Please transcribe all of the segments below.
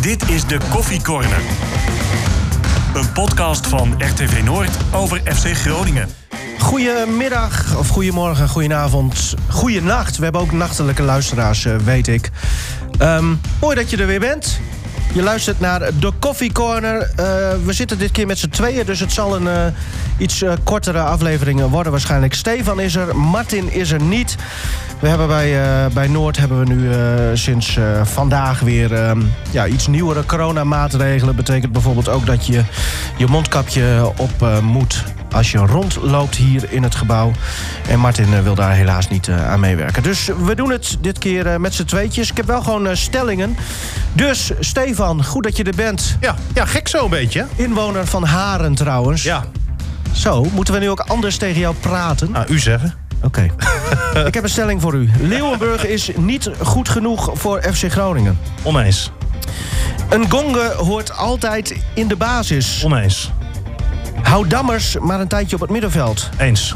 Dit is de Koffie Corner. Een podcast van RTV Noord over FC Groningen. Goedemiddag, of goedemorgen, goedenavond, goedenacht. We hebben ook nachtelijke luisteraars, eh, weet ik. Ehm, mooi dat je er weer bent. Je luistert naar de Coffee Corner. Eh, we zitten dit keer met z'n tweeën, dus het zal een eh, iets kortere aflevering worden waarschijnlijk. Stefan is er, Martin is er niet. We hebben bij, eh, bij Noord hebben we nu eh, sinds eh, vandaag weer ehm, ja, iets nieuwere coronamaatregelen. Betekent bijvoorbeeld ook dat je je mondkapje op moet als je rondloopt hier in het gebouw. En Martin wil daar helaas niet aan meewerken. Dus we doen het dit keer met z'n tweetjes. Ik heb wel gewoon stellingen. Dus Stefan, goed dat je er bent. Ja, ja gek zo een beetje. Inwoner van Haren trouwens. Ja, Zo, moeten we nu ook anders tegen jou praten? nou, u zeggen. Oké. Ik heb een stelling voor u. Leeuwenburg is niet goed genoeg voor FC Groningen. Oneens. Een gonge hoort altijd in de basis. Oneens. Hou Dammers maar een tijdje op het middenveld. Eens.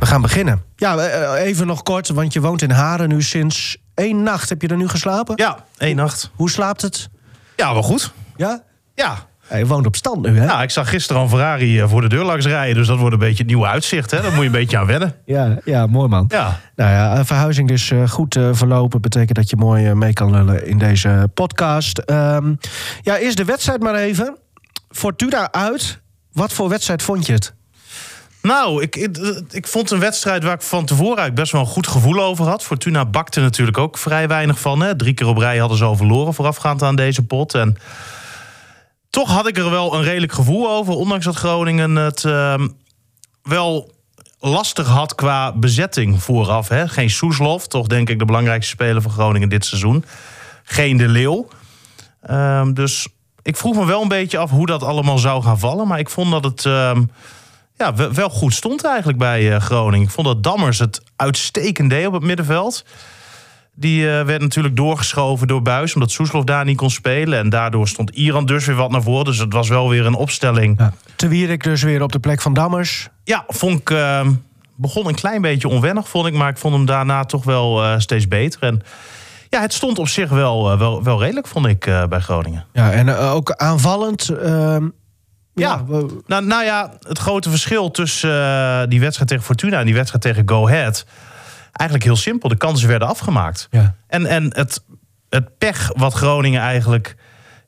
We gaan beginnen. Ja, eh, even nog kort, want je woont in Haren nu sinds één nacht. Heb je er nu geslapen? Ja, één nacht. Hoe slaapt het? Ja, wel goed. Ja? Ja. Ja, je woont op stand nu, hè? Nou, ik zag gisteren al een Ferrari eh, voor de deur langs rijden. Dus dat wordt een beetje het nieuwe uitzicht. Hè? Daar moet je een beetje aan wennen. Ja, ja mooi man. Ja. Nou ja, verhuizing dus goed eh, verlopen. Betekent dat je mooi mee kan lullen in deze podcast. Ehm, ja, eerst de wedstrijd maar even. Fortuna uit. Wat voor wedstrijd vond je het? Nou, ik, ik, ik vond een wedstrijd waar ik van tevoren eigenlijk best wel een goed gevoel over had. Fortuna bakte natuurlijk ook vrij weinig van. Hè? Drie keer op rij hadden ze al verloren voorafgaand aan deze pot. En toch had ik er wel een redelijk gevoel over. Ondanks dat Groningen het ehm, wel lastig had qua bezetting vooraf. Hè? Geen Soeslof, toch denk ik de belangrijkste speler van Groningen dit seizoen. Geen De Leeuw. Ehm, dus ik vroeg me wel een beetje af hoe dat allemaal zou gaan vallen. Maar ik vond dat het ehm, ja, we- wel goed stond eigenlijk bij eh, Groningen. Ik vond dat Dammers het uitstekend deed op het middenveld. Die eh, werd natuurlijk doorgeschoven door Buis, omdat Soeslof daar niet kon spelen. En daardoor stond Iran dus weer wat naar voren. Dus het was wel weer een opstelling. Ja, Te Wierik dus weer op de plek van Dammers. vond ik. eh, begon een klein beetje onwennig, vond ik. Maar ik vond hem daarna toch wel eh, steeds beter. En ja, het stond op zich wel, eh, wel, wel redelijk, vond ik, bij Groningen. Ja, en ook aanvallend. ehm, Ja. Nou, nou ja, het grote verschil tussen die wedstrijd tegen Fortuna en die wedstrijd tegen Go Ahead. Eigenlijk heel simpel. De kansen werden afgemaakt. ja. En, en het, het pech wat Groningen eigenlijk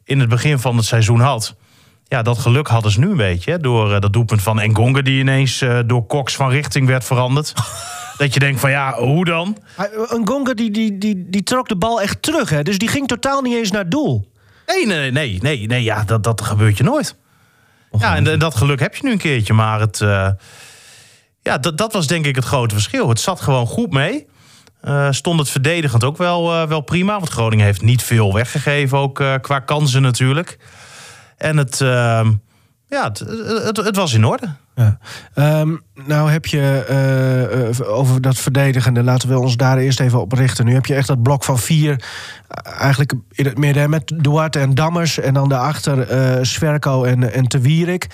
in het begin van het seizoen had. Ja, dat geluk hadden ze nu een beetje. hè, Door eh, dat doelpunt van Engonga die ineens eh, door Cox van richting werd veranderd. dat je denkt van ja, hoe dan? Hij- Een Gonga die, die, die, die trok de bal echt terug, hè? Dus die ging totaal niet eens naar doel. Nee, nee, nee, nee, nee ja, dat, dat gebeurt je nooit. Ja, en, en dat geluk heb je nu een keertje. Maar het, eh, ja, dat, dat was denk ik het grote verschil. Het zat gewoon goed mee. Eh, stond het verdedigend ook wel, eh, wel prima. Want Groningen heeft niet veel weggegeven, ook eh, qua kansen natuurlijk. En het, eh, ja, het, het, het was in orde. Ja. Ehm, nou heb je over dat verdedigende, laten we ons daar eerst even op richten. Nu heb je echt dat blok van vier, eigenlijk in het midden met Duarte en Dammers. En dan daarachter Sverko en, en Te Wierik.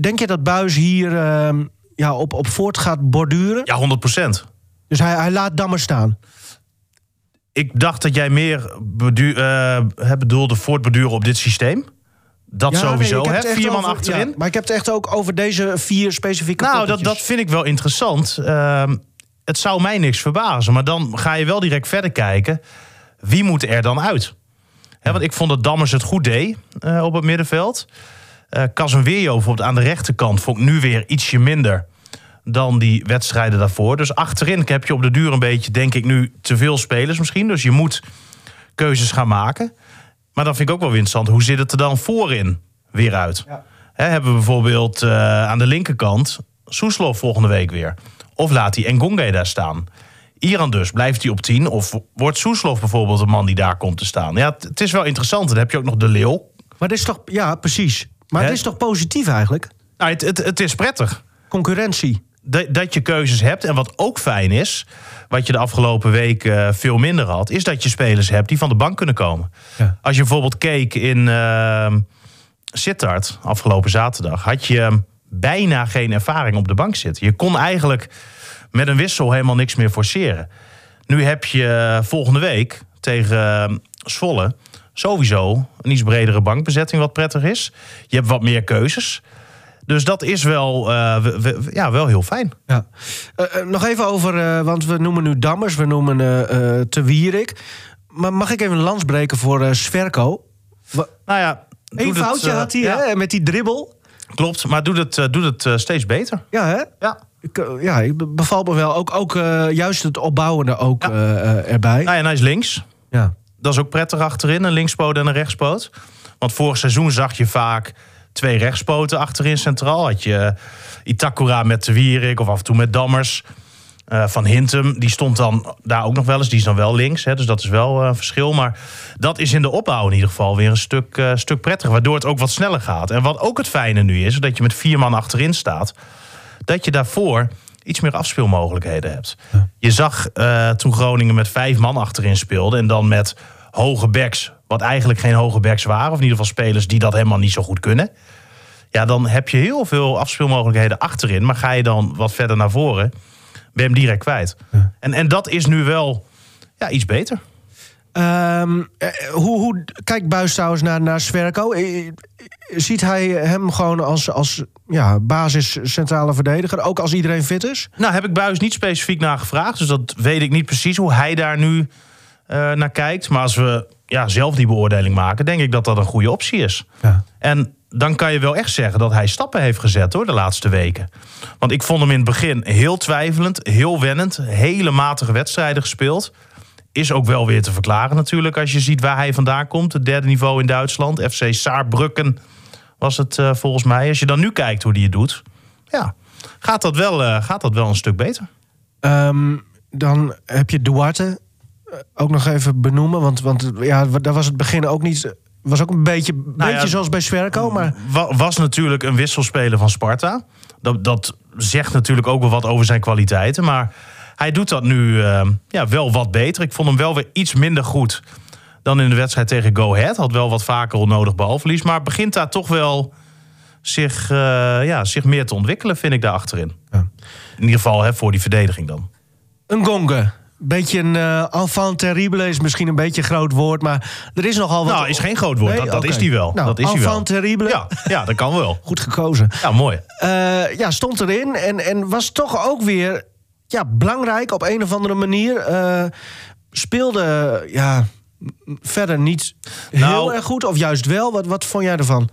Denk je dat Buis hier ehm, ja, op, op voort gaat borduren? Ja, 100 procent. Dus hij, hij laat Dammers staan. Ik dacht dat jij meer bedu hè, bedoelde voortborduren op dit systeem. Dat Ja, sowieso, nee, hè? Vier man over- achterin. ja, maar ik heb het echt ook over deze vier specifieke Nou, dat, poppetjes. dat vind ik wel interessant. Ehm, het zou mij niks verbazen. Maar dan ga je wel direct verder kijken. Wie moet er dan uit? Hè, want ik vond dat Dammers het goed deed eh, op het middenveld. Casemiro bijvoorbeeld aan de rechterkant... vond ik nu weer ietsje minder dan die wedstrijden daarvoor. Dus achterin heb je op de duur een beetje, denk ik nu, te veel spelers misschien. Dus je moet keuzes gaan maken. Maar dan vind ik ook wel interessant. Hoe zit het er dan voorin weer uit? Ja. Hebben we bijvoorbeeld eh, aan de linkerkant Soeslof volgende week weer? Of laat hij Engonge daar staan? Iran dus, blijft hij op 10? Of wordt Soeslof bijvoorbeeld een man die daar komt te staan? Ja, het, het is wel interessant. Dan heb je ook nog de Leeuw. Maar dit is toch, ja, precies. Maar Hè? het is toch positief eigenlijk? Nou, het, het, het is prettig. Concurrentie. dat, dat je keuzes hebt. En wat ook fijn is, wat je de afgelopen week eh, veel minder had, is dat je spelers hebt die van de bank kunnen komen. Ja. Als je bijvoorbeeld keek in uh, Sittard afgelopen zaterdag, had je bijna geen ervaring op de bank zitten. Je kon eigenlijk met een wissel helemaal niks meer forceren. Nu heb je volgende week tegen eh, Zwolle sowieso een iets bredere bankbezetting wat prettig is. Je hebt wat meer keuzes. Dus dat is wel, eh, we- we- ja, wel heel fijn. Ja. Eh, eh, nog even over, want we noemen nu Dammers, we noemen Te Wierik. Maar mag ik even een lans breken voor Sverko? Nou ja, Eén het, foutje had hij, ja, hè, met die dribbel. Klopt, maar doet het, doet het steeds beter. Ja, hè? Ja. Ik, ja, ik bevalt me wel. Ook, ook juist het opbouwende ook Ja. erbij. Nou ja, en hij is links. Ja. Dat is ook prettig achterin, een linkspoot en een rechtspoot. Want vorig seizoen zag je vaak twee rechtspoten achterin centraal. Had je Itakura met de Wierik of af en toe met Dammers. Eh, van Hintem, die stond dan daar ook nog wel eens. Die is dan wel links, hè, dus dat is wel eh, een verschil. Maar dat is in de opbouw in ieder geval weer een stuk, eh, stuk prettiger. Waardoor het ook wat sneller gaat. En wat ook het fijne nu is, dat je met vier man achterin staat... dat je daarvoor iets meer afspeelmogelijkheden hebt. Je zag toen Groningen met vijf man achterin speelde... en dan met hoge backs, wat eigenlijk geen hoge backs waren... of in ieder geval spelers die dat helemaal niet zo goed kunnen... ja, dan heb je heel veel afspeelmogelijkheden achterin... maar ga je dan wat verder naar voren, ben je hem direct kwijt. En, en dat is nu wel ja, iets beter. Eh, hoe, hoe kijkt Buis trouwens naar, naar Sverko? Eh, eh, Ziet hij hem gewoon als, als ja, basis centrale verdediger? Ook als iedereen fit is? Nou, heb ik Buis niet specifiek naar gevraagd. Dus dat weet ik niet precies hoe hij daar nu naar kijkt. Maar als we ja, zelf die beoordeling maken, denk ik dat dat een goede optie is. Ja. En dan kan je wel echt zeggen dat hij stappen heeft gezet hoor, de laatste weken. Want ik vond hem in het begin heel twijfelend, heel wennend, hele matige wedstrijden gespeeld. Is ook wel weer te verklaren natuurlijk als je ziet waar hij vandaan komt. Het derde niveau in Duitsland, FC Saarbrücken was het eh, volgens mij. Als je dan nu kijkt hoe hij het doet, ja, gaat dat wel, eh, gaat dat wel een stuk beter. Ehm, dan heb je Duarte eh, ook nog even benoemen. Want, want ja, daar was het begin ook niet... was ook een beetje, beetje ja, zoals bij Sverko, maar... Wa- was natuurlijk een wisselspeler van Sparta. Dat, dat zegt natuurlijk ook wel wat over zijn kwaliteiten. Maar hij doet dat nu eh, ja, wel wat beter. Ik vond hem wel weer iets minder goed dan in de wedstrijd tegen Go Ahead. Had wel wat vaker onnodig balverlies. Maar begint daar toch wel zich, eh, ja, zich meer te ontwikkelen, vind ik daar achterin. Ja. In ieder geval hè, voor die verdediging dan. Een gonge. Beetje een eh enfant terrible is misschien een beetje een groot woord, maar er is nogal wat... Nou, is geen groot woord. Nee? Dat, is die wel. Nou, dat is die wel. terrible. Ja, ja, dat kan wel. Goed gekozen. Ja, mooi. Eh, ja, stond erin en, en was toch ook weer ja, belangrijk op een of andere manier. Eh, speelde ja, verder niet heel Nou- erg goed, of juist wel. Wat, wat vond jij ervan?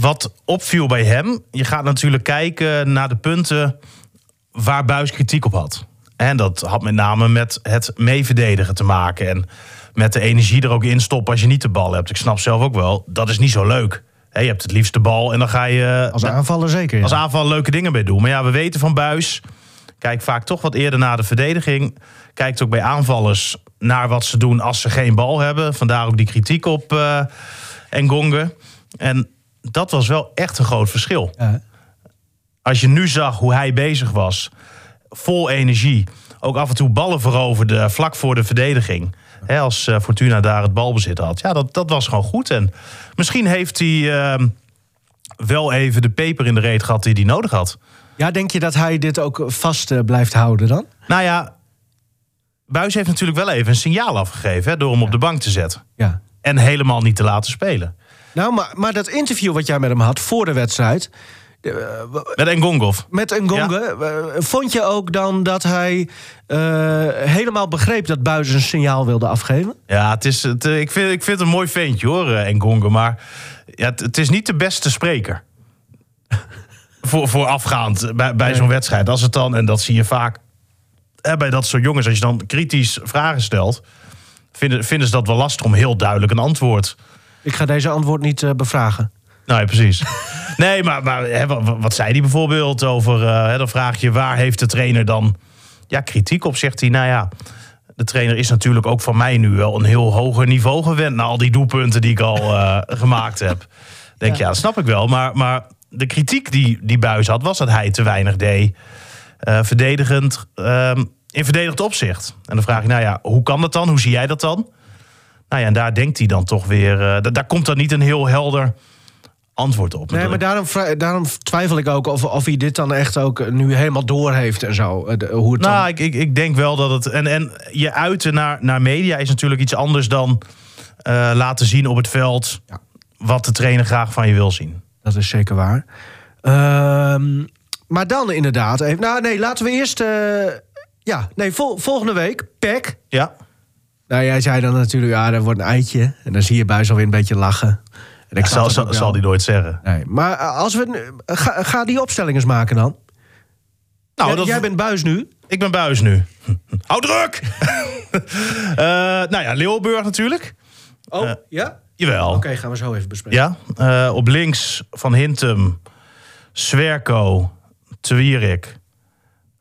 wat opviel bij hem, je gaat natuurlijk kijken naar de punten waar Buis kritiek op had. En dat had met name met het meeverdedigen te maken. En met de energie er ook in stoppen als je niet de bal hebt. Ik snap zelf ook wel, dat is niet zo leuk. Je hebt het liefst de bal en dan ga je Als aanvaller zeker. ja. als aanval leuke dingen mee doen. Maar ja, we weten van Buis. Kijk vaak toch wat eerder naar de verdediging. Kijkt ook bij aanvallers naar wat ze doen als ze geen bal hebben. Vandaar ook die kritiek op eh Engonge. En dat was wel echt een groot verschil. Ja. Als je nu zag hoe hij bezig was, vol energie. Ook af en toe ballen veroverde vlak voor de verdediging. Als eh, Fortuna daar het balbezit had. Ja, dat, dat was gewoon goed. En misschien heeft hij eh, wel even de peper in de reet gehad die hij nodig had. ja, denk je dat hij dit ook vast eh, blijft houden dan? Nou ja, Buis heeft natuurlijk wel even een signaal afgegeven... Hè, door hem op de bank te zetten. Ja. En helemaal niet te laten spelen. Nou, maar, maar dat interview wat jij met hem had voor de wedstrijd... eh, Met Engongov. met Ngonge, eh, vond je ook dan dat hij eh, helemaal begreep dat Buis een signaal wilde afgeven? Ja, het is, het, eh, ik, vind, ik vind het een mooi ventje hoor, eh, Engonge. Maar ja, het, het is niet de beste spreker. voor, voorafgaand bij, bij zo'n wedstrijd. Als het dan, en dat zie je vaak hè, bij dat soort jongens... als je dan kritisch vragen stelt... vinden, vinden ze dat wel lastig om heel duidelijk een antwoord... Ik ga deze antwoord niet eh, bevragen. Nou ja, precies. Nee, maar, maar hè, wat, zei hij bijvoorbeeld over... eh, hè, dan vraag je, waar heeft de trainer dan ja, kritiek op? Zegt hij, nou ja, de trainer is natuurlijk ook van mij nu wel een heel hoger niveau gewend... na al die doelpunten die ik al eh, gemaakt heb. Denk ja. ja, dat snap ik wel. Maar, maar de kritiek die, die Buis had, was dat hij te weinig deed... eh, verdedigend, ehm, in verdedigend opzicht. En dan vraag je, nou ja, hoe kan dat dan? Hoe zie jij dat dan? Nou ja, en daar denkt hij dan toch weer... da- daar komt dan niet een heel helder antwoord op. Nee, maar daarom, twijfel ik ook of, of hij dit dan echt ook nu helemaal door heeft en zo. eh, de- Hoe het dan- Nou, ik, ik, ik denk wel dat het. En, en je uiten naar, naar media is natuurlijk iets anders dan eh, laten zien op het veld. Ja. wat de trainer graag van je wil zien. Dat is zeker waar. Ehm, maar dan inderdaad. Even, nou, nee, laten we eerst. eh, ja, nee, vol- volgende week. PEC. Ja. Nou, jij zei dan natuurlijk, ja, dat wordt een eitje. En dan zie je Buis alweer een beetje lachen. En ik zal, zal, zal die nooit zeggen. Nee, maar eh, als we. Ga, ga die opstellingen eens maken dan. Nou, jij, dat, jij bent Buis nu. ik ben buis nu. Hou druk! Eh, nou ja, Leeuwburg natuurlijk. Oh, Eh, ja? Jawel. Oké, gaan we zo even bespreken. Ja, op links van Hintem, Swerko, Twierik,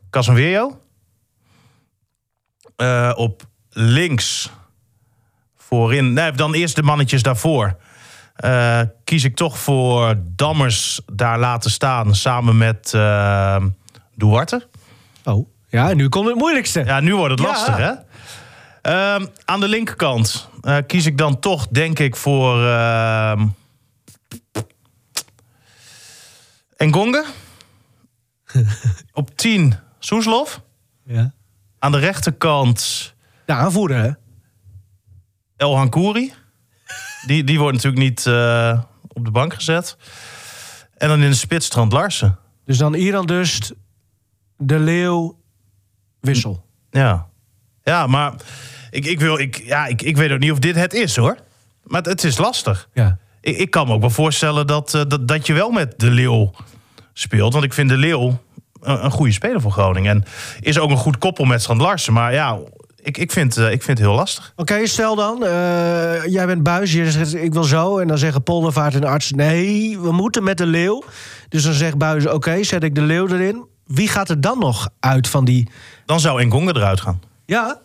Casemiro. Op links voorin, nee, dan eerst de mannetjes daarvoor. Eh, kies ik toch voor Dammers daar laten staan samen met eh Duarte. Oh, ja, nu komt het moeilijkste. Ja, nu wordt het Ja. lastig, hè? Ehm, aan de linkerkant eh, kies ik dan toch, denk ik, voor... ehm Engonga. Op 10 Soeslof. Ja. Aan de rechterkant De aanvoerder, hè? El Hankouri. Die, die wordt natuurlijk niet eh, op de bank gezet. En dan in de spits Strand Larsen. Dus dan Iran dus de Leeuw wissel. Ja, ja maar ik, ik, wil, ik, ja, ik, ik weet ook niet of dit het is, hoor. Maar het, het is lastig. Ja. Ik, ik kan me ook wel voorstellen dat, eh, dat, dat je wel met de Leeuw speelt. Want ik vind de Leeuw een, een goede speler voor Groningen. En is ook een goed koppel met Strand Larsen. Maar ja, ik, ik, vind, eh, ik vind het heel lastig. Oké, stel dan, eh, jij bent buis, je zegt ik wil zo. En dan zeggen Poldervaart en arts, nee, we moeten met de Leeuw. Dus dan zegt buis, oké, zet ik de Leeuw erin. Wie gaat er dan nog uit van die... Dan zou Ngonga eruit gaan. Ja?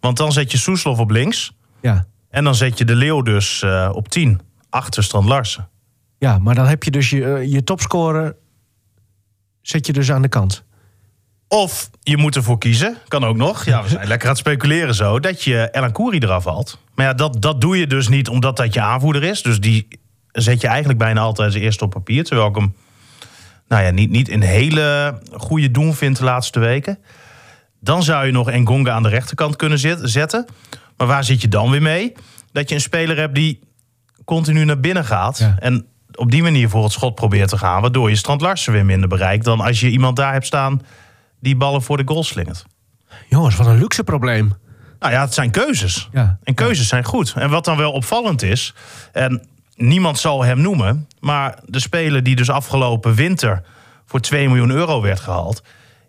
Want dan zet je Soeslof op links. Ja. En dan zet je de Leeuw dus eh, op 10. Achter Strand Larsen. Ja, maar dan heb je dus je, je topscorer... zet je dus aan de kant. Of je moet ervoor kiezen, kan ook nog. Ja, we zijn lekker aan het speculeren zo. Dat je Elan Koeri eraf haalt. Maar ja, dat, dat doe je dus niet omdat dat je aanvoerder is. Dus die zet je eigenlijk bijna altijd als eerste op papier. Terwijl ik hem nou ja, niet, niet een hele goede doen vind de laatste weken. Dan zou je nog Ngonga aan de rechterkant kunnen zet- zetten. Maar waar zit je dan weer mee? Dat je een speler hebt die continu naar binnen gaat. Ja. En op die manier voor het schot probeert te gaan. Waardoor je Strand Larsen weer minder bereikt. Dan als je iemand daar hebt staan die ballen voor de goal slingert. Jongens, wat een luxe probleem. Nou ja, het zijn keuzes. Ja. En keuzes zijn goed. En wat dan wel opvallend is, en niemand zal hem noemen, maar de speler die dus afgelopen winter voor 2 miljoen euro werd gehaald,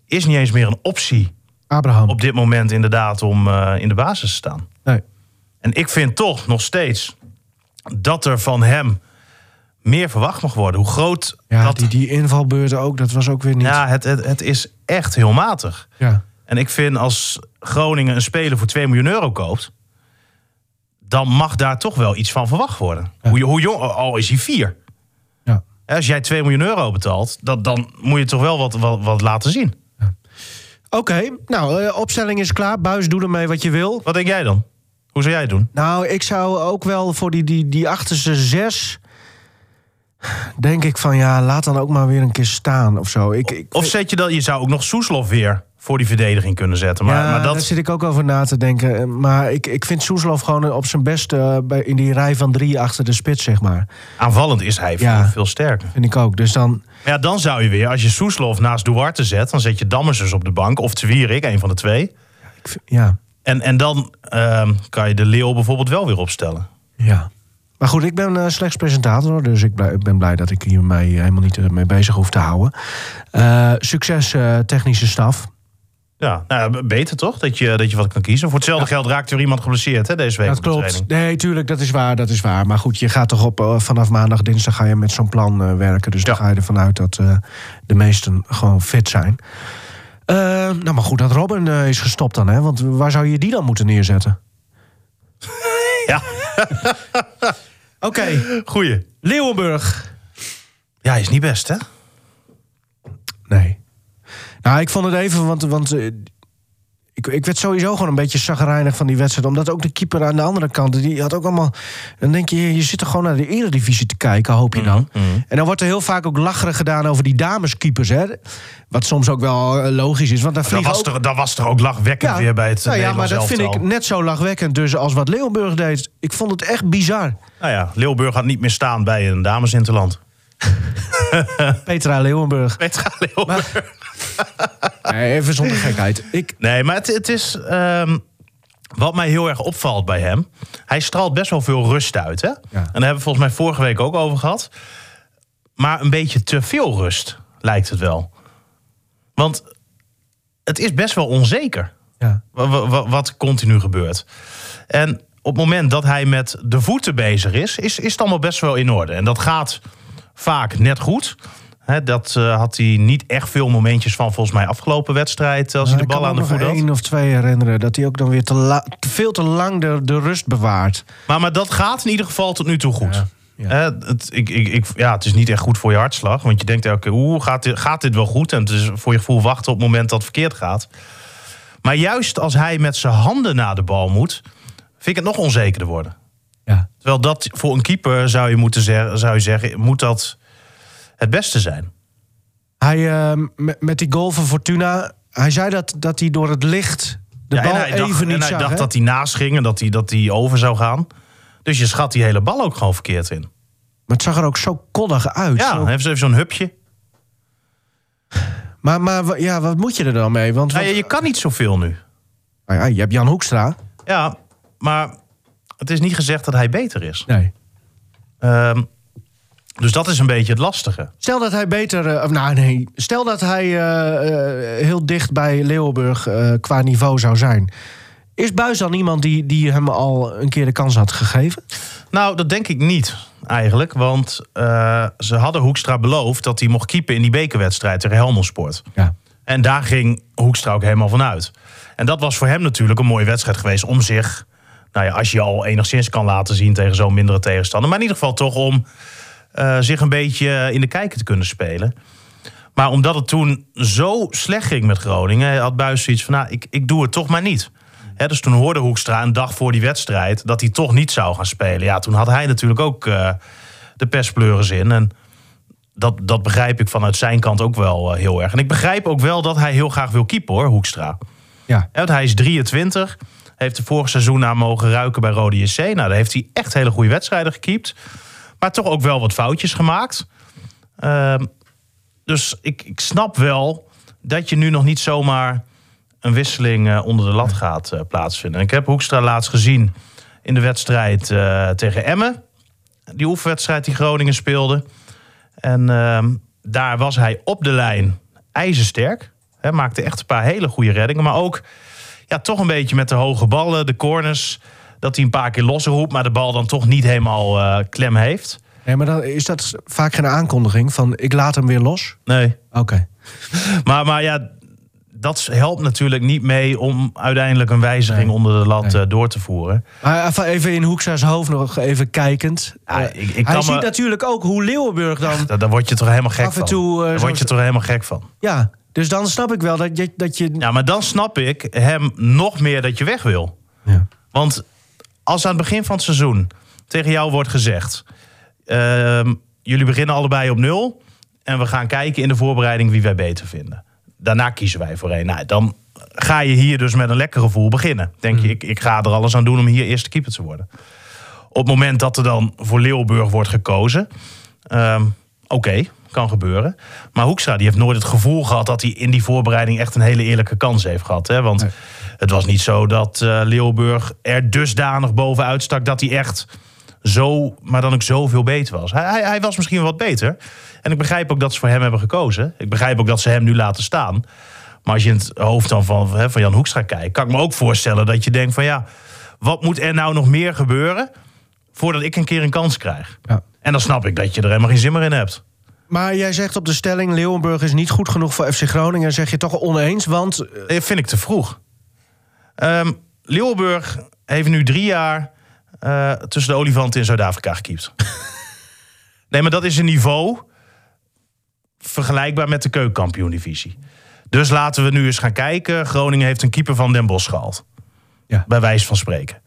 is niet eens meer een optie Abraham. op dit moment inderdaad om eh, in de basis te staan. Nee. En ik vind toch nog steeds dat er van hem meer verwacht mag worden. Hoe groot Ja, dat... die, die invalbeurten ook, dat was ook weer niet... ja, het, het, het is echt heel matig. Ja. En ik vind als Groningen een speler voor 2 miljoen euro koopt, dan mag daar toch wel iets van verwacht worden. Ja. Hoe, hoe jong, al is hij vier. ja. Als jij 2 miljoen euro betaalt, dat, dan moet je toch wel wat, wat, wat laten zien. Oké, nou, eh, opstelling is klaar. Buis, doe ermee wat je wil. Wat denk jij dan? Hoe zou jij het doen? Nou, ik zou ook wel voor die, die, die achterste zes... denk ik van, ja, laat dan ook maar weer een keer staan of zo. Ik, ik, Of zet je dat, je zou ook nog Soeslof weer voor die verdediging kunnen zetten. Maar, ja, maar daar dat, zit ik ook over na te denken. Maar ik, ik vind Soeslof gewoon op zijn best eh, bij, in die rij van drie achter de spits, zeg maar. aanvallend is hij Ja. veel, veel sterker. Vind ik ook. Dus dan, Maar ja, dan zou je weer, als je Soeslof naast Duarte zet, dan zet je Dammers dus op de bank. Of Twierik, een van de twee. ik vind- ja, En, en dan ehm, kan je de Leeuw bijvoorbeeld wel weer opstellen. ja. Maar goed, ik ben eh, slechts presentator, dus ik, blij- ben blij dat ik hiermee helemaal niet eh, mee bezig hoef te houden. Eh, succes, eh, technische staf. Ja, nou, beter toch? Dat je, dat je wat kan kiezen. Voor hetzelfde geld raakt er iemand geblesseerd hè, deze week Dat de klopt. Nee, tuurlijk, dat is waar, dat is waar. Maar goed, je gaat toch op eh, vanaf maandag, dinsdag ga je met zo'n plan eh, werken. Dus dan ga je ervan uit dat eh, de meesten gewoon fit zijn. Eh, nou, maar goed, dat Robin eh, is gestopt dan, hè? Want waar zou je die dan moeten neerzetten? Ja, Oké, goeie. Leeuwenburg. Ja, is niet best, hè? Nee. Nou, ik vond het even, want, want eh, Ik, ik werd sowieso gewoon een beetje zagrijnig van die wedstrijd. Omdat ook de keeper aan de andere kant, die had ook allemaal... Dan denk je, je zit er gewoon naar de eredivisie te kijken, hoop je dan. Mhm, En dan wordt er heel vaak ook lacherig gedaan over die dameskeepers, hè. Wat soms ook wel eh, logisch is, want daar Dat was, ook... toch, dat was toch ook lachwekkend weer bij het nou ja, maar dat vind ik net zo lachwekkend dus als wat Leeuwenburg deed. Ik vond het echt bizar. Nou ja, Leeuwburg had niet meer staan bij een damesinterland. Petra Leeuwenburg. Petra Leeuwburg. Nee, even zonder gekheid. Ik, Nee, maar het, het is... ehm, wat mij heel erg opvalt bij hem... Hij straalt best wel veel rust uit, hè? En daar hebben we volgens mij vorige week ook over gehad. Maar een beetje te veel rust, lijkt het wel. Want het is best wel onzeker... ja. wa- wa- wa- wat continu gebeurt. En op het moment dat hij met de voeten bezig is, is, is het allemaal best wel in orde. En dat gaat vaak net goed. Dat eh, had hij niet echt veel momentjes van volgens mij afgelopen wedstrijd. Als hij de Ik kan bal aan de voet had. één of twee herinneren. Dat hij ook dan weer te la- veel te lang de, de rust bewaart. Maar, maar dat gaat in ieder geval tot nu toe goed. Ja, het, ik, ik, ik, ja, het is niet echt goed voor je hartslag. Want je denkt elke keer, oeh, gaat dit, gaat dit wel goed? En het is voor je gevoel wachten op het moment dat het verkeerd gaat. Maar juist als hij met zijn handen naar de bal moet... vind ik het nog onzekerder worden. Ja. Terwijl dat voor een keeper zou je moeten zeggen, zou je zeggen, moet dat het beste zijn. Hij, eh, met, die goal van Fortuna... Hij zei dat, dat hij door het licht de Ja, bal en hij even dacht, niet en hij zag. dacht dat hij naast ging en dat hij, dat hij over zou gaan. Dus je schat die hele bal ook gewoon verkeerd in. Maar het zag er ook zo koddig uit. Ja, Zo- heeft ze even zo'n hupje. Maar, maar ja, wat moet je er dan mee? Want Ja, wat- je, je kan niet zoveel nu. Ah ja, je hebt Jan Hoekstra. Ja, maar het is niet gezegd dat hij beter is. Nee. Ehm, dus dat is een beetje het lastige. Stel dat hij beter... eh, of nou nee, stel dat hij eh, eh, heel dicht bij Leeuwenburg qua niveau zou zijn. Is Buis dan iemand die, die hem al een keer de kans had gegeven? Nou, dat denk ik niet eigenlijk. Want ze hadden Hoekstra beloofd dat hij mocht keepen in die bekerwedstrijd tegen Helmond Sport. Ja. En daar ging Hoekstra ook helemaal van uit. En dat was voor hem natuurlijk een mooie wedstrijd geweest om zich... Nou ja, als je al enigszins kan laten zien tegen zo'n mindere tegenstander. Maar in ieder geval toch om zich een beetje in de kijker te kunnen spelen. Maar omdat het toen zo slecht ging met Groningen... had Buis zoiets van, nou, ik, ik doe het toch maar niet. Dus toen hoorde Hoekstra een dag voor die wedstrijd... dat hij toch niet zou gaan spelen. Ja, toen had hij natuurlijk ook eh, de pestpleuris in. En dat, dat begrijp ik vanuit zijn kant ook wel eh, heel erg. En ik begrijp ook wel dat hij heel graag wil keepen, hoor, Hoekstra. Ja. Hij is 23. Heeft de vorig seizoen aan mogen ruiken bij Rode JC. Nou, daar heeft hij echt hele goede wedstrijden gekiept. Maar toch ook wel wat foutjes gemaakt. Ehm, dus ik, ik snap wel dat je nu nog niet zomaar een wisseling eh, onder de lat gaat eh, plaatsvinden. En ik heb Hoekstra laatst gezien in de wedstrijd eh, tegen Emmen. Die oefenwedstrijd die Groningen speelde. En ehm, daar was hij op de lijn ijzersterk. Hij maakte echt een paar hele goede reddingen. Maar ook ja, toch een beetje met de hoge ballen, de corners. Dat hij een paar keer losroept, maar de bal dan toch niet helemaal eh, klem heeft. Nee, maar dan is dat vaak geen aankondiging van ik laat hem weer los? Nee. Oké. Maar, maar ja, dat helpt natuurlijk niet mee om uiteindelijk een wijziging Nee. onder de lat Nee. eh, door te voeren. Maar even- in Hoekstra's hoofd nog even kijkend. Ja, Eh, ik- ik hij kan ziet me- natuurlijk ook hoe Leeuwenburg dan... Daar, daar word je toch helemaal gek Af en van. toe, daar zo- word je toch helemaal gek van. Ja, dus dan snap ik wel dat je... Dat je Ja, maar dan snap ik hem nog meer dat je weg wil. Ja. Want als aan het begin van het seizoen tegen jou wordt gezegd... ehm, jullie beginnen allebei op nul... en we gaan kijken in de voorbereiding wie wij beter vinden. Daarna kiezen wij voor één. Nou, dan ga je hier dus met een lekker gevoel beginnen. Denk je, ik, ik ga er alles aan doen om hier eerste keeper te worden. Op het moment dat er dan voor Leeuwburg wordt gekozen... ehm, oké, kan gebeuren. Maar Hoekstra die heeft nooit het gevoel gehad... dat hij in die voorbereiding echt een hele eerlijke kans heeft gehad. Hè? Want Nee. Het was niet zo dat eh Leeuwburg er dusdanig bovenuit stak... dat hij echt zo, maar dan ook zoveel beter was. Hij, hij, hij was misschien wel wat beter. En ik begrijp ook dat ze voor hem hebben gekozen. Ik begrijp ook dat ze hem nu laten staan. Maar als je in het hoofd dan van, hè, van Jan Hoekstra kijkt... kan ik me ook voorstellen dat je denkt van ja... wat moet er nou nog meer gebeuren... voordat ik een keer een kans krijg? Ja. En dan snap ik dat je er helemaal geen zin meer in hebt. Maar jij zegt op de stelling... Leeuwenburg is niet goed genoeg voor FC Groningen. Zeg je toch oneens, want... eh, Dat vind ik te vroeg. Leeuwenburg heeft nu drie jaar eh, tussen de olifanten in Zuid-Afrika gekiept. nee, maar dat is een niveau vergelijkbaar met de keukenkampioen-divisie. Dus laten we nu eens gaan kijken. Groningen heeft een keeper van Den Bosch gehaald. Ja. Bij wijze van spreken.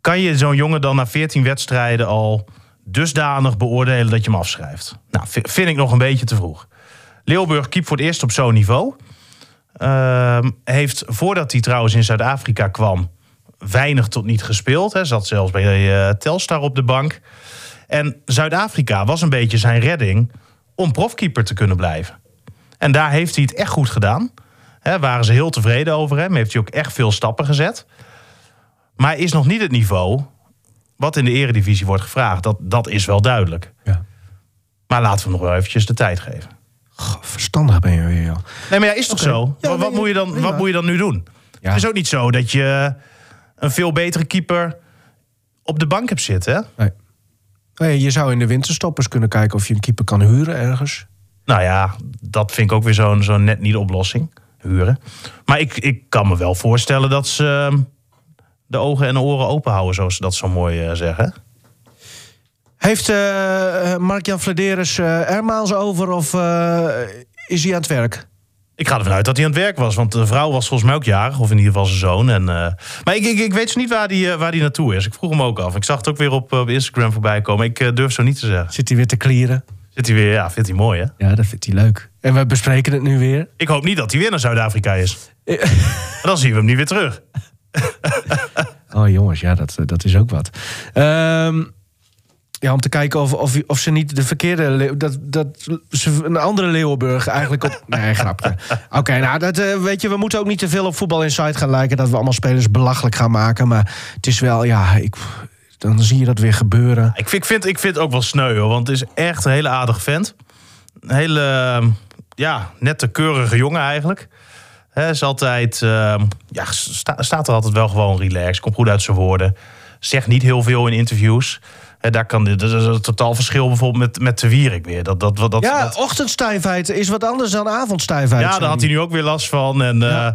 Kan je zo'n jongen dan na 14 wedstrijden al dusdanig beoordelen dat je hem afschrijft? Nou, vi- vind ik nog een beetje te vroeg. Leeuwburg keept voor het eerst op zo'n niveau. Ehm, heeft voordat hij trouwens in Zuid-Afrika kwam weinig tot niet gespeeld. Hij zat zelfs bij eh, Telstar op de bank. En Zuid-Afrika was een beetje zijn redding om profkeeper te kunnen blijven. En daar heeft hij het echt goed gedaan. Hè, waren ze heel tevreden over hem. Heeft hij ook echt veel stappen gezet. Maar hij is nog niet het niveau wat in de eredivisie wordt gevraagd. Dat, dat is wel duidelijk. Ja. Maar laten we hem nog wel eventjes de tijd geven. Goh, verstandig ben je weer, joh. Nee, maar ja, is toch zo? Ja, wat, moet je dan, prima. wat moet je dan nu doen? Ja. Het is ook niet zo dat je een veel betere keeper op de bank hebt zitten. Hè? Nee. Nee, je zou in de winterstoppers kunnen kijken of je een keeper kan huren ergens. Nou ja, dat vind ik ook weer zo'n zo'n net niet oplossing. Huren. Maar ik, ik kan me wel voorstellen dat ze ehm, de ogen en de oren open houden, zoals ze dat zo mooi eh, zeggen. Heeft eh, Mark-Jan Vladeres eh Ermaans over of eh, is hij aan het werk? Ik ga ervan uit dat hij aan het werk was, want de vrouw was volgens mij ook jarig, of in ieder geval zijn zoon. En, eh, maar ik, ik, ik weet zo niet waar eh, die naartoe is. Ik vroeg hem ook af. Ik zag het ook weer op, op Instagram voorbij komen. Ik eh, durf zo niet te zeggen. Zit hij weer te klieren? Zit hij weer, ja, vindt hij mooi hè? Ja, dat vindt hij leuk. En we bespreken het nu weer. Ik hoop niet dat hij weer naar Zuid-Afrika is. Eh. Dan zien we hem niet weer terug. Oh jongens, ja, dat, dat is ook wat. Ehm, ja, om te kijken of, of, of ze niet de verkeerde... leeuw- Dat, dat ze een andere Leeuwenburg eigenlijk op... Nee, grapje. Oké, nou, dat, eh, weet je, we moeten ook niet te veel op Voetbal Insight gaan lijken... dat we allemaal spelers belachelijk gaan maken. Maar het is wel, ja, ik, dan zie je dat weer gebeuren. Ik vind, ik, vind, ik vind het ook wel sneu hoor, want het is echt een hele aardige vent. Een hele, ehm, ja, nette, keurige jongen eigenlijk. Hij is altijd, ehm, ja, sta- staat er altijd wel gewoon relaxed. Komt goed uit zijn woorden. Zegt niet heel veel in interviews. Hè, daar kan dit, dat is een totaal verschil bijvoorbeeld met, met de Wierik weer. Dat, dat, dat, dat, Ja, dat- ochtendstijfheid is wat anders dan avondstijfheid. ja, daar had hij nu ook weer last van. En eh,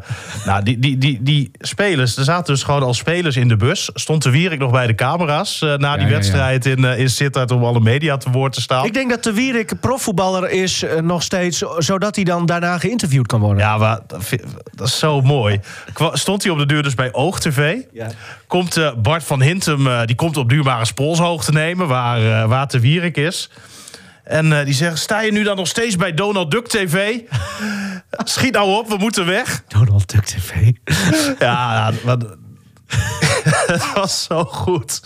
nou, die, die, die, die spelers, er zaten dus gewoon als spelers in de bus. Stond de Wierik nog bij de camera's eh, na die ja, ja. wedstrijd in, eh, in Sittard om alle media te woord te staan. Ik denk dat de Wierik profvoetballer is nog steeds... zodat hij dan daarna geïnterviewd kan worden. Ja, maar dat is zo mooi. Stond hij op de deur dus bij Oog TV. Ja. Komt eh, Bart van Hintem, eh, die komt op duur maar eens polshoog te nemen... waar, eh waar te Wierik is. En eh, die zegt, sta je nu dan nog steeds bij Donald Duck TV? Schiet nou op, we moeten weg. Donald Duck TV. Ja, maar- het was zo goed.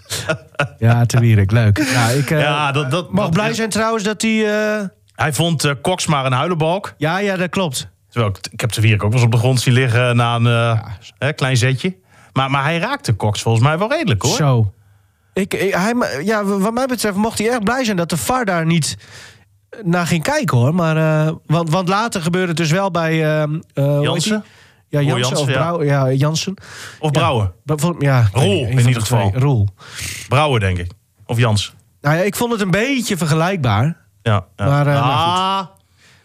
Ja, te Wierik, leuk. Ja, ik eh, Ja, dat, dat, mag dat- blij zijn trouwens dat hij... eh, Hij vond eh, Cox maar een huilenbalk. Ja, ja, dat klopt. Terwijl ik, ik heb de Wierik ook wel eens op de grond zien liggen na een eh, hè, klein zetje. Maar, maar hij raakte Cox volgens mij wel redelijk hoor. Zo. Ik, ik- hij, ja, wat mij betreft mocht hij erg blij zijn dat de VAR daar niet naar ging kijken hoor. Maar, eh, want, want later gebeurde het dus wel bij... eh, eh, heet Jansen? Ja, Jansen, of Jansen, ja. Ja, Jansen. Of Brouwer? Ja, weet Roel, in ieder twee. geval. Roel. Brouwer, denk ik. Of Jans. Nou ja, ik vond het een beetje vergelijkbaar. Ja, ja. Maar, eh, ah,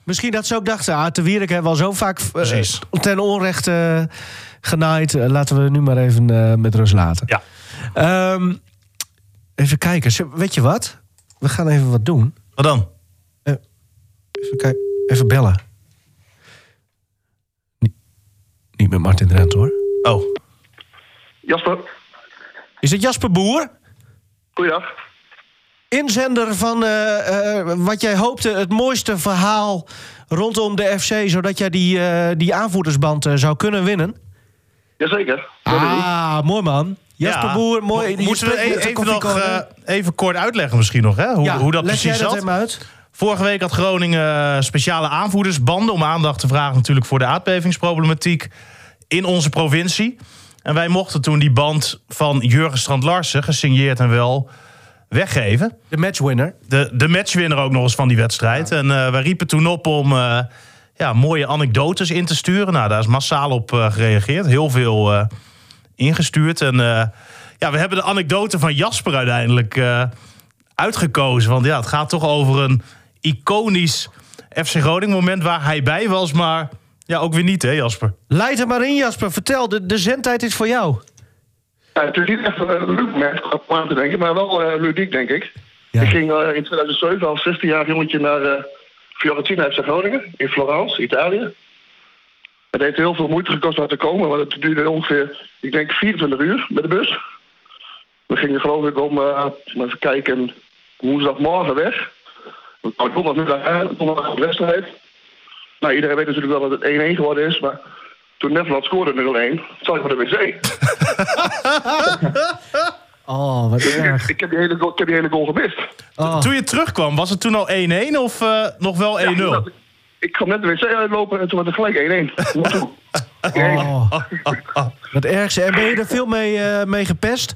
Misschien dat ze ook dachten, ah, te Wierik hebben we al zo vaak eh, ten onrechte eh, genaaid. Eh, laten we nu maar even eh, met rust laten. ja. Ehm, even kijken. Weet je wat? We gaan even wat doen. Wat dan? Even, kijken. even bellen. Niet, niet met Martin Drent hoor. Oh, Jasper, Is het Jasper Boer? goeiedag. Inzender van eh, eh, wat jij hoopte het mooiste verhaal rondom de FC... zodat jij die, eh, die aanvoerdersband eh, zou kunnen winnen. Jazeker. Ah, mooi man. Jasper Ja. Boer, mooi. Mo- Moeten we e- even, nog, eh, even kort uitleggen misschien nog, hè? Hoe, Ja, hoe dat leg precies jij dat zat? even uit? Vorige week had Groningen eh, speciale aanvoerdersbanden... om aandacht te vragen natuurlijk voor de aardbevingsproblematiek in onze provincie. En wij mochten toen die band van Jurgen Strand-Larsen... gesigneerd en wel weggeven. De matchwinner. De, de matchwinner ook nog eens van die wedstrijd. En eh, wij riepen toen op om ja, mooie anekdotes in te sturen. Nou, daar is massaal op gereageerd. Heel veel ingestuurd. En eh, ja, we hebben de anekdote van Jasper uiteindelijk eh, uitgekozen. Want ja, het gaat toch over een iconisch FC Groningen moment waar hij bij was. Maar ja, ook weer niet, hè Jasper? Leid er maar in, Jasper. Vertel, de, de zendtijd is voor jou. Ja, het is niet echt een leuk moment om aan te denken, maar wel eh, ludiek, denk ik. Ja. Ik ging eh, in 2007 als 16-jarig jongetje naar eh Fiorentina FC Groningen in Florence, Italië. Het heeft heel veel moeite gekost om te komen, want het duurde ongeveer, ik denk, 24 uur met de bus. We gingen geloof ik om, uh, even kijken, woensdagmorgen weg. We kwamen donderdagmiddag aan, donderdag de wedstrijd. Nou, iedereen weet natuurlijk wel dat het 1-1 geworden is, maar toen Nederland scoorde 0-1, zat ik op de wc. Oh, wat erg. ik, heb die hele, goal- ik heb die hele goal gemist. Oh. Toen je terugkwam, was het toen al 1-1 of eh, nog wel 1-0? Ja, dat- ik kwam net de wc uitlopen en toen was het gelijk 1-1. Moet toe. 1-1. Oh. Wat ergste. En ben je er veel mee, eh, mee gepest?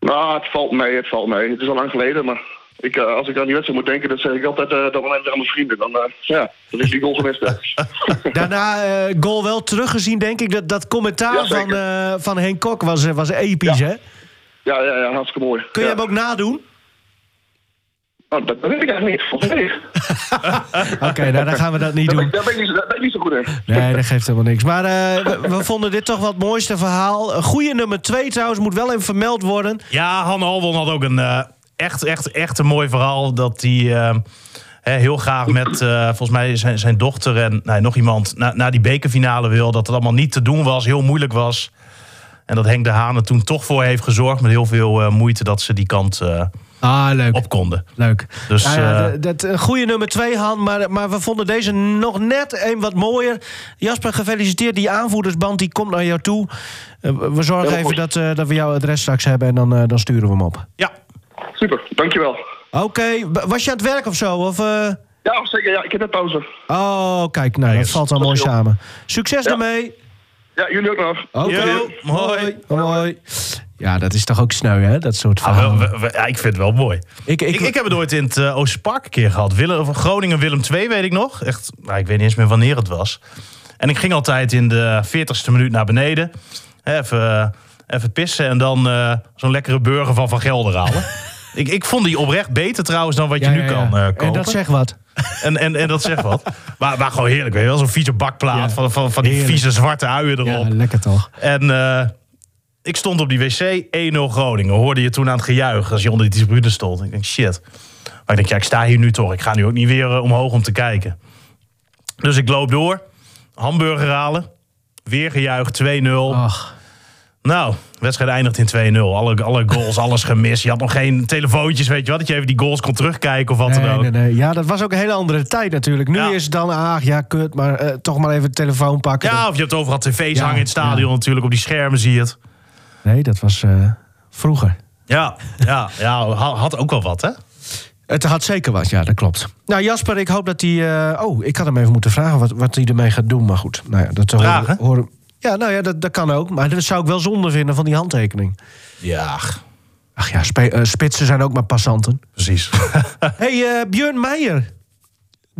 Nou, het valt mee, het valt mee. Het is al lang geleden, maar ik, eh, als ik aan die wedstrijd moet denken, dan zeg ik altijd eh, dat moment aan mijn vrienden. Dan, eh, ja, dan is die goal hè. Daarna goal wel teruggezien, denk ik. Dat, dat commentaar Ja, van, van Henk Kok was, was episch, Ja. hè? Ja, ja, ja, hartstikke mooi. Kun je hem ook nadoen? Nou, dat, dat weet ik eigenlijk niet. Volgens mij niet. Oké, nou, dan gaan we dat niet doen. ik- daar, ben ik niet, zo- daar ben ik niet zo goed in. Nee, dat geeft helemaal niks. Maar eh, we, we vonden dit toch wel het mooiste verhaal. Een goede nummer 2 trouwens, moet wel even vermeld worden. Ja, Han Albon had ook een eh, echt, echt, echt een mooi verhaal. Dat hij eh, hè, heel graag met eh, volgens mij zijn, zijn dochter en nou, nog iemand na- naar die bekerfinale wil. Dat het allemaal niet te doen was, heel moeilijk was. En dat Henk de Haan er toen toch voor heeft gezorgd met heel veel eh, moeite dat ze die kant eh, Ah, leuk. op konden. Leuk. Dus, ja, eh, dat, een goede nummer 2, Han. Maar, maar we vonden deze nog net een wat mooier. Jasper, gefeliciteerd. Die aanvoerdersband die komt naar jou toe. Eh, we zorgen Heel even dat, eh, dat we jouw adres straks hebben. En dan, eh, dan sturen we hem op. Ja, Super, dankjewel. Oké, b- was je aan het werk of zo? Of, eh? Ja, zeker. Ja, ik heb net pauze. Oh, kijk, nou, dat eens. valt Dat mooi samen. Succes Ja. ermee. Ja, jullie ook nog. Oké. Yo, mooi. Mooi. Ja, dat is toch ook sneu, hè? Dat soort Ah, ja, ik vind het wel mooi. ik, Ik, ik heb het ooit in het uh, Oosterpark een keer gehad. Willem, Groningen Willem II, weet ik nog. Echt, nou, ik weet niet eens meer wanneer het was. En ik ging altijd in de 40ste minuut naar beneden. Even, eh, even pissen en dan eh, zo'n lekkere burger van Van Gelder halen. ik, ik vond die oprecht beter trouwens dan wat je nu ja, kan eh, kopen. En dat zegt wat. En, en, en dat zegt wat. Maar, maar gewoon heerlijk, weet je wel. Zo'n vieze bakplaat van, van, van die Heerlijk. vieze zwarte uien erop. Ja, lekker toch? En eh, ik stond op die wc, 1-0 Groningen. Hoorde je toen aan het gejuich als je onder die tribune stond. Ik denk, shit. Maar ik denk, ja, ik sta hier nu toch. Ik ga nu ook niet weer eh, omhoog om te kijken. Dus ik loop door. Hamburger halen. Weer gejuich, 2-0. Ach, Nou, de wedstrijd eindigt in 2-0. Alle, alle goals, alles gemist. Je had nog geen telefoontjes, weet je wat? Dat je even die goals kon terugkijken of wat dan ook. nee, nee. Ja, dat was ook een hele andere tijd natuurlijk. Nu Ja. is het dan, ach ja, kut, maar eh, toch maar even de telefoon pakken. Ja, of je hebt overal tv's Ja, hangen in het stadion ja. natuurlijk. Op die schermen zie je het. Nee, dat was eh, vroeger. Ja, ja, ja, ha- had ook wel wat, hè? Het had zeker wat, ja, dat klopt. Nou, Jasper, ik hoop dat hij... eh, oh, ik had hem even moeten vragen wat, wat hij ermee gaat doen. Maar goed, nou ja, dat horen- horen- Ja, nou ja, dat, dat kan ook. Maar dat zou ik wel zonde vinden van die handtekening. Ja, Ach ja, eh, spitsen zijn ook maar passanten. precies. hey, eh, Björn Meijer.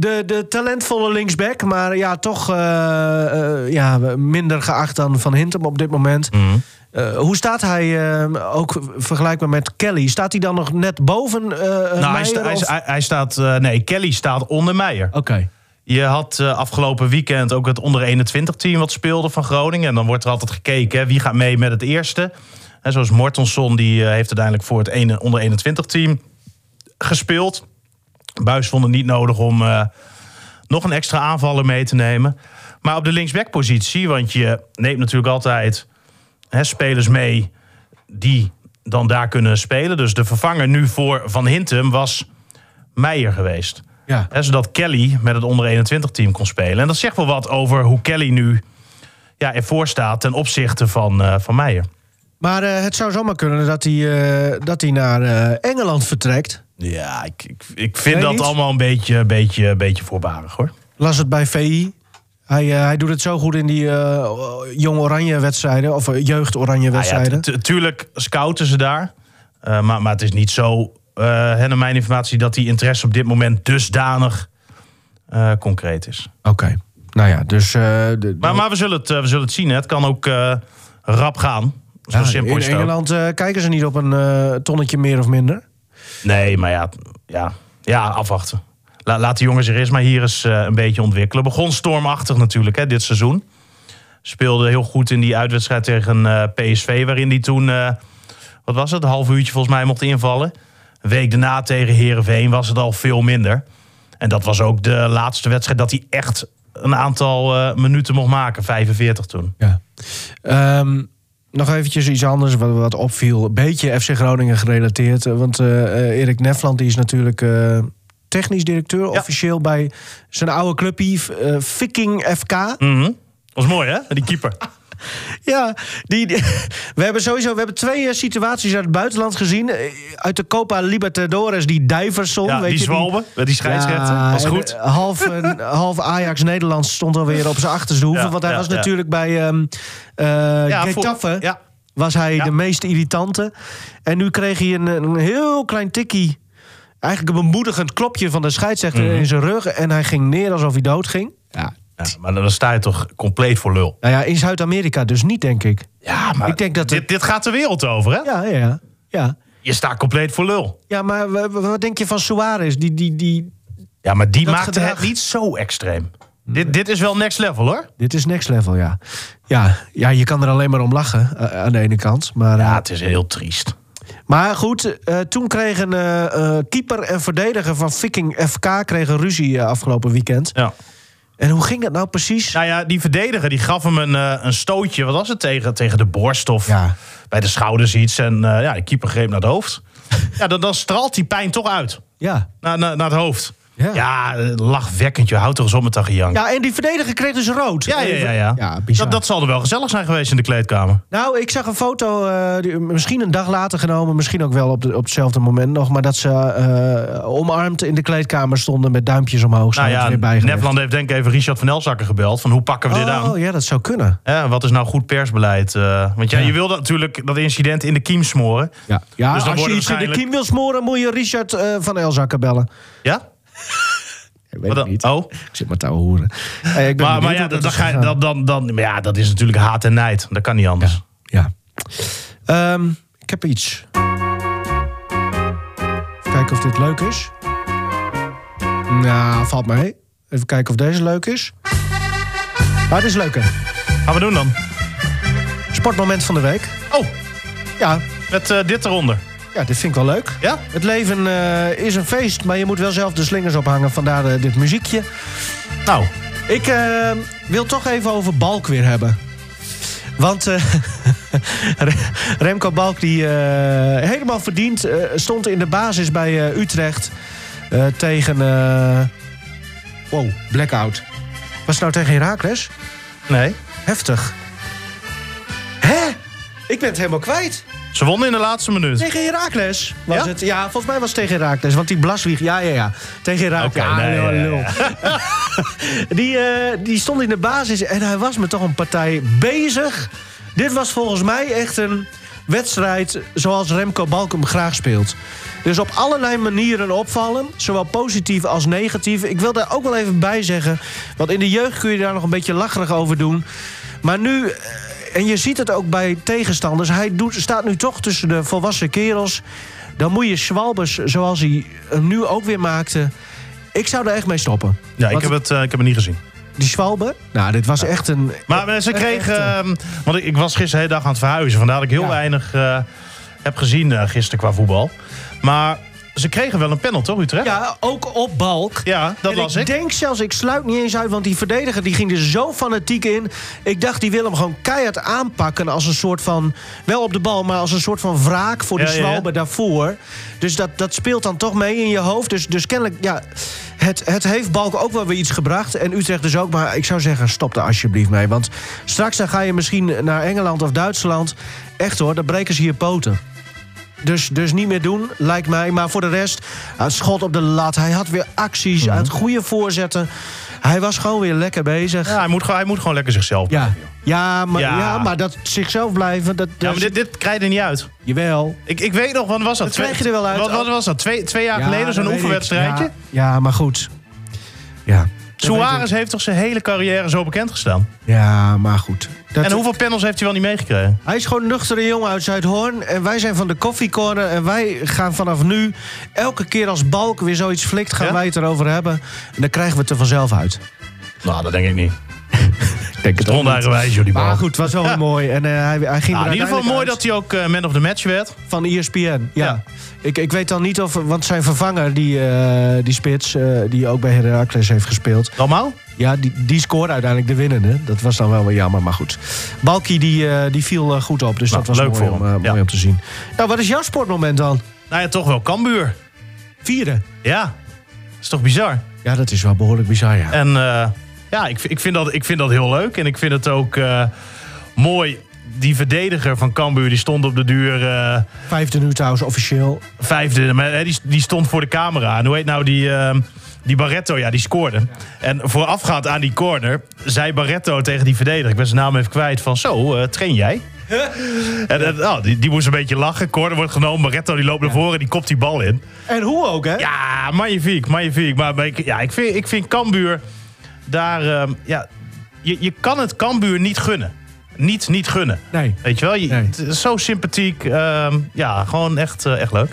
De, de talentvolle linksback, maar ja, toch eh, eh, ja, minder geacht dan Van Hintem op dit moment. Eh, hoe staat hij, ook vergelijkbaar met Kelly? Staat hij dan nog net boven Nou, hij, Meijer, hij, hij, hij staat. nee, Kelly staat onder Meijer. Oké. Je had afgelopen weekend ook het onder 21 team wat speelde van Groningen. En dan wordt er altijd gekeken hè, wie gaat mee met het eerste. En zoals Mortensson, die heeft uiteindelijk voor het ene, onder 21 team gespeeld. Buis vond het niet nodig om eh, nog een extra aanvaller mee te nemen. Maar op de linksbackpositie, want je neemt natuurlijk altijd hè, spelers mee die dan daar kunnen spelen. Dus de vervanger nu voor Van Hintem was Meijer geweest. Ja. Hè, zodat Kelly met het onder 21 team kon spelen. En dat zegt wel wat over hoe Kelly nu ja, ervoor staat ten opzichte van, eh, van Meijer. Maar eh, het zou zomaar kunnen dat hij, dat hij naar Engeland vertrekt. Ja, ik, ik, ik vind Nee, dat niet? allemaal een beetje, beetje, beetje voorbarig hoor. Las het bij VI. Hij, eh, hij doet het zo goed in die eh, jong oranje wedstrijden. Of eh, jeugd oranje Nou ja, wedstrijden. tu- tuurlijk scouten ze daar. Maar, maar het is niet zo, hè, naar mijn informatie, dat die interesse op dit moment dusdanig concreet is. Oké. Nou ja, dus... de, Maar, maar we, zullen het, we zullen het zien. Hè. Het kan ook rap gaan. Zo ja, simpel in is het. Engeland kijken ze niet op een tonnetje meer of minder. Nee, maar ja, ja, ja afwachten. La- laat de jongen zich eerst maar hier eens eh, een beetje ontwikkelen. Begon stormachtig natuurlijk hè, dit seizoen. Speelde heel goed in die uitwedstrijd tegen eh, PSV... waarin hij toen, eh, wat was het, een half uurtje volgens mij mocht invallen. Een week daarna tegen Herenveen was het al veel minder. En dat was ook de laatste wedstrijd dat hij echt een aantal minuten mocht maken. 45 toen. Ja. Ehm, nog eventjes iets anders wat, wat opviel. Een beetje FC Groningen gerelateerd. eh, Want eh, Erik Nefland die is natuurlijk eh, technisch directeur officieel bij zijn oude clubje eh, Viking FK. Mhm. Was mooi, hè? Die keeper. Ja, die, die- we hebben sowieso we hebben twee eh, situaties uit het buitenland gezien. Eh, Uit de Copa Libertadores, die Diverson. Ja, weet die zwalbe, met die scheidsrechter. Ja, was goed. eh, half, half Ajax Nederland stond alweer op zijn achterste hoeven. Ja, want hij ja, was ja. natuurlijk bij ehm eh Ja, voor-. Was hij Ja. de meest irritante. En nu kreeg hij een, een heel klein tikkie. Eigenlijk een bemoedigend klopje van de scheidsrechter Mhm. in zijn rug. En hij ging neer alsof hij doodging. Ja. Ja, maar dan sta je toch compleet voor lul. Nou ja, in Zuid-Amerika dus niet, denk ik. Ja, maar Ik denk dat dit, dit gaat de wereld over, hè? Ja, ja, ja. ja. Je staat compleet voor lul. Ja, maar wa- wa- wat denk je van Suarez? Die, die, die... Ja, maar die Dat maakte gedrag- het niet zo extreem. Dit, dit is wel next level, hoor. Dit is next level, ja. Ja, ja je kan er alleen maar om lachen eh, aan de ene kant. Maar, eh, Ja, het is heel triest. maar goed, eh, toen kregen eh, eh, keeper en verdediger van Viking FK kregen ruzie eh, afgelopen weekend. Ja. En hoe ging dat nou precies? Nou ja, die verdediger die gaf hem een, eh, een stootje. Wat was het? Tegen, tegen de borst of Ja. bij de schouders iets. En eh, ja, de keeper greep naar het hoofd. ja, dan, dan straalt die pijn toch uit. Ja. Naar, naar, naar het hoofd. Ja. Ja, lachwekkend. Je houdt toch eens op met dat gejank. Ja, en die verdediger kreeg dus rood. Ja, ja, ja. ja. Ja, bizar. dat, dat zal er wel gezellig zijn geweest in de kleedkamer. Nou, ik zag een foto, eh, die- misschien een dag later genomen, misschien ook wel op, de, op hetzelfde moment nog, maar dat ze eh, omarmd in de kleedkamer stonden met duimpjes omhoog. Nou het ja. Nederland heeft denk ik even Richard van Elzakker gebeld. Van hoe pakken we dit aan? Oh ja, dat zou kunnen. Hè, wat is nou goed persbeleid? Eh, want ja, je wil dat natuurlijk dat incident in de kiem smoren. Ja, ja Dus dan als je iets in de kiem wil smoren, moet je Richard eh, van Elzakker bellen. Ja? Ik weet het niet. Oh, Ik zit maar te horen. Hey, ik ben maar, ja, dan, dat ga dan, dan, dan, maar ja, dat is natuurlijk haat en nijd. Dat kan niet anders. Ja. Ehm, ik heb iets. Even kijken of dit leuk is. Nou, valt mee. Even kijken of deze leuk is. Maar het is leuker. Gaan we doen dan? Sportmoment van de week. Oh, Ja, met eh, dit eronder. Ja dit vind ik wel leuk. Ja? Het leven eh, is een feest, maar je moet wel zelf de slingers ophangen. Vandaar eh, dit muziekje. Nou, Ik eh, wil toch even over Balk weer hebben. Want Remco Balk, die helemaal verdiend stond in de basis bij Utrecht tegen. wow, blackout. Was het nou tegen Herakles? nee. Heftig. Hè? Ik ben het helemaal kwijt. Ze wonnen in de laatste minuut. Tegen Herakles was Ja? het. Ja, volgens mij was het tegen Herakles. Want die Blaswieg, ja, ja, ja. Tegen Herakles. Oké, ja, nee, lul, ja, die, eh, die stond in de basis en hij was met toch een partij bezig. Dit was volgens mij echt een wedstrijd zoals Remco Balk hem graag speelt. Dus op allerlei manieren opvallen, zowel positief als negatief. Ik wil daar ook wel even bij zeggen, want in de jeugd kun je daar nog een beetje lacherig over doen. Maar nu, eh, en je ziet het ook bij tegenstanders, hij doet, staat nu toch tussen de volwassen kerels. Dan moet je Schwalbers, zoals hij hem nu ook weer maakte. Ik zou er echt mee stoppen. Ja, ik heb, het, eh, ik heb het niet gezien. Die Schwalbe, nou, dit was echt een. Maar eh, ze kregen... eh, ehm, want ik, ik was gisteren de hele dag aan het verhuizen. Vandaar dat ik heel Ja. weinig eh, heb gezien gisteren qua voetbal. Maar ze kregen wel een panel, toch, Utrecht? Ja, ook op balk. Ja, dat en was ik. ik. denk zelfs, ik sluit niet eens uit, want die verdediger die ging er zo fanatiek in. Ik dacht, die wil hem gewoon keihard aanpakken als een soort van... Wel op de bal, maar als een soort van wraak voor de Ja, ja, ja. Zwalbe daarvoor. Dus dat, dat speelt dan toch mee in je hoofd. Dus, dus kennelijk, ja, het, het heeft Balk ook wel weer iets gebracht. En Utrecht dus ook, maar ik zou zeggen, stop er alsjeblieft mee. Want straks dan ga je misschien naar Engeland of Duitsland. Echt hoor, dan breken ze je poten. Dus, dus niet meer doen, lijkt mij. Maar voor de rest, een schot op de lat. Hij had weer acties Mhm. uit goede voorzetten. Hij was gewoon weer lekker bezig. Ja, hij, moet, gewoon- hij moet gewoon lekker zichzelf Ja, blijven, ja, maar, ja. Ja. maar dat zichzelf blijven, dat, Ja, maar dit, dit krijg je er niet uit. jawel. Ik, ik weet nog, wat was dat? Dat krijg je er wel uit. Wat, wat was dat? Twee, twee jaar Ja, geleden, zo'n oefenwedstrijdje? Ja, ja, maar goed. Ja. Suarez heeft toch zijn hele carrière zo bekend gestaan? Ja, maar goed. Dat- En hoeveel panels heeft hij wel niet meegekregen? Hij is gewoon een nuchtere jongen uit Zuidhoorn. En wij zijn van de Coffee Corner. En wij gaan vanaf nu, elke keer als Balk weer zoiets flikt... gaan Ja? wij het erover hebben. En dan krijgen we het er vanzelf uit. Nou, dat denk ik niet. denk het bal. Maar goed, het was wel mooi. En eh, hij, hij ging Nou, in ieder geval mooi uit dat hij ook eh, man of the match werd. van ESPN. Ja. Ja. Ik, ik weet dan niet of... Want zijn vervanger, die, eh, die spits, eh, die ook bij Heracles heeft gespeeld... Dalmau? Ja, die, die scoorde uiteindelijk de winnende. Dat was dan wel weer jammer, maar goed. Balky die, eh, die viel goed op, dus Nou, dat was leuk mooi, voor om, hem, eh, ja. mooi om te zien. Nou, wat is jouw sportmoment dan? Nou ja, toch wel Cambuur. Vierde. Ja, is toch bizar? Ja, dat is wel behoorlijk bizar, ja. En eh, ja, ik, ik, vind dat, ik vind dat heel leuk. En ik vind het ook eh, mooi. Die verdediger van Cambuur die stond op de duur eh, Vijfde nu trouwens officieel. vijfde. Maar, die, die stond voor de camera. En hoe heet nou die, eh, die Barretto? Ja, die scoorde. En voorafgaand aan die corner zei Barretto tegen die verdediger... ik ben zijn naam even kwijt, van zo, eh, train jij? en, en, oh, die, die moest een beetje lachen. Corner wordt genomen. Barretto die loopt naar voren en die kopt die bal in. En hoe ook, hè? Ja, magnifiek, magnifiek. Maar maar ik, ja, ik, vind, ik vind Cambuur daar... ehm, ja, je, je kan het Cambuur niet gunnen. Niet, niet gunnen. Nee. Weet je wel? Je, Nee. het is zo sympathiek. ehm, ja, gewoon echt, eh, echt leuk.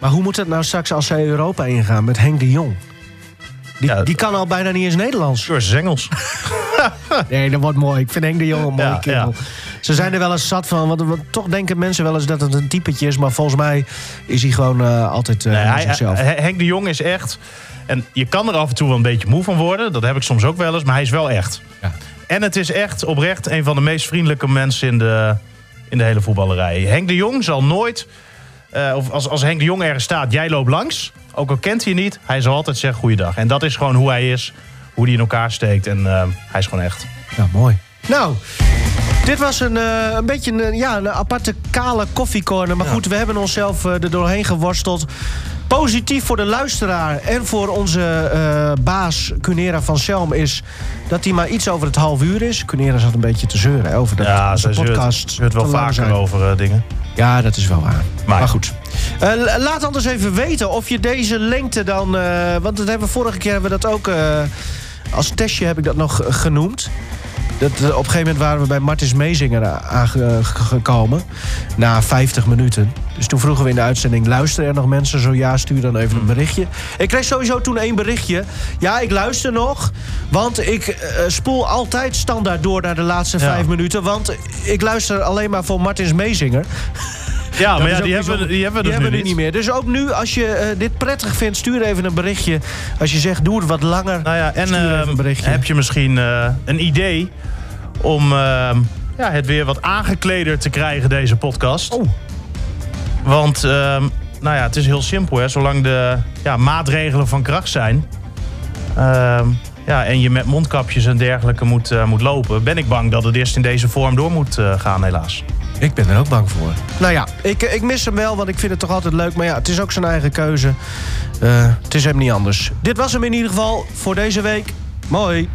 Maar hoe moet het nou straks als zij Europa ingaan met Henk de Jong? Die, Ja, die kan al bijna niet eens Nederlands. Cursus Engels. Nee, dat wordt mooi. Ik vind Henk de Jong een mooie Ja, kerel. Ze zijn er wel eens zat van. Want, want toch denken mensen wel eens dat het een typetje is. Maar volgens mij is hij gewoon eh, altijd Nee, hij, zichzelf. Henk de Jong is echt... En je kan er af en toe wel een beetje moe van worden. Dat heb ik soms ook wel eens. Maar hij is wel echt. Ja. En het is echt oprecht een van de meest vriendelijke mensen in de, in de hele voetballerij. Henk de Jong zal nooit... eh, of als, als Henk de Jong ergens staat, jij loopt langs. Ook al kent hij je niet, hij zal altijd zeggen goeiedag. En dat is gewoon hoe hij is. Hoe hij in elkaar steekt. En eh, hij is gewoon echt. Ja, mooi. Nou, dit was een, eh, een beetje een, ja, een aparte kale koffiecorner. Maar goed, we hebben onszelf eh, er doorheen geworsteld. Positief voor de luisteraar en voor onze eh, baas Cunera van Selm is dat hij maar iets over het half uur is. Cunera zat een beetje te zeuren hè, over dat Ja, onze ze zeurt, podcast zeurt wel vaker zijn. over eh, dingen. Ja, dat is wel waar. Maar, Maar- goed. Eh, la- laat anders even weten of je deze lengte dan... want dat hebben we vorige keer hebben we dat ook... als testje heb ik dat nog genoemd. Dat, eh, op een gegeven moment waren we bij Martins Meezinger aangekomen. Na 50 minuten. Dus toen vroegen we in de uitzending... luisteren er nog mensen? Zo ja, stuur dan even een berichtje. Ik kreeg sowieso toen één berichtje. Ja, ik luister nog. Want ik eh, spoel altijd standaard door naar de laatste Ja. vijf minuten. Want ik luister alleen maar voor Martins Meezinger. Ja, maar ja, die hebben, bijzonder. die hebben we dus hebben nu we niet meer. Dus ook nu, als je eh, dit prettig vindt, stuur even een berichtje. Als je zegt, doe het wat langer. Nou ja, en ehm, heb je misschien eh, een idee om ehm, ja, het weer wat aangekleder te krijgen, deze podcast? Oh. Want ehm, nou ja, het is heel simpel. Hè? Zolang de ja, maatregelen van kracht zijn... ja, en je met mondkapjes en dergelijke moet, eh, moet lopen... ben ik bang dat het eerst in deze vorm door moet gaan, helaas. Ik ben er ook bang voor. Nou ja, ik, ik mis hem wel, want ik vind het toch altijd leuk. Maar ja, het is ook zijn eigen keuze. Eh, het is hem niet anders. Dit was hem in ieder geval voor deze week. Mooi.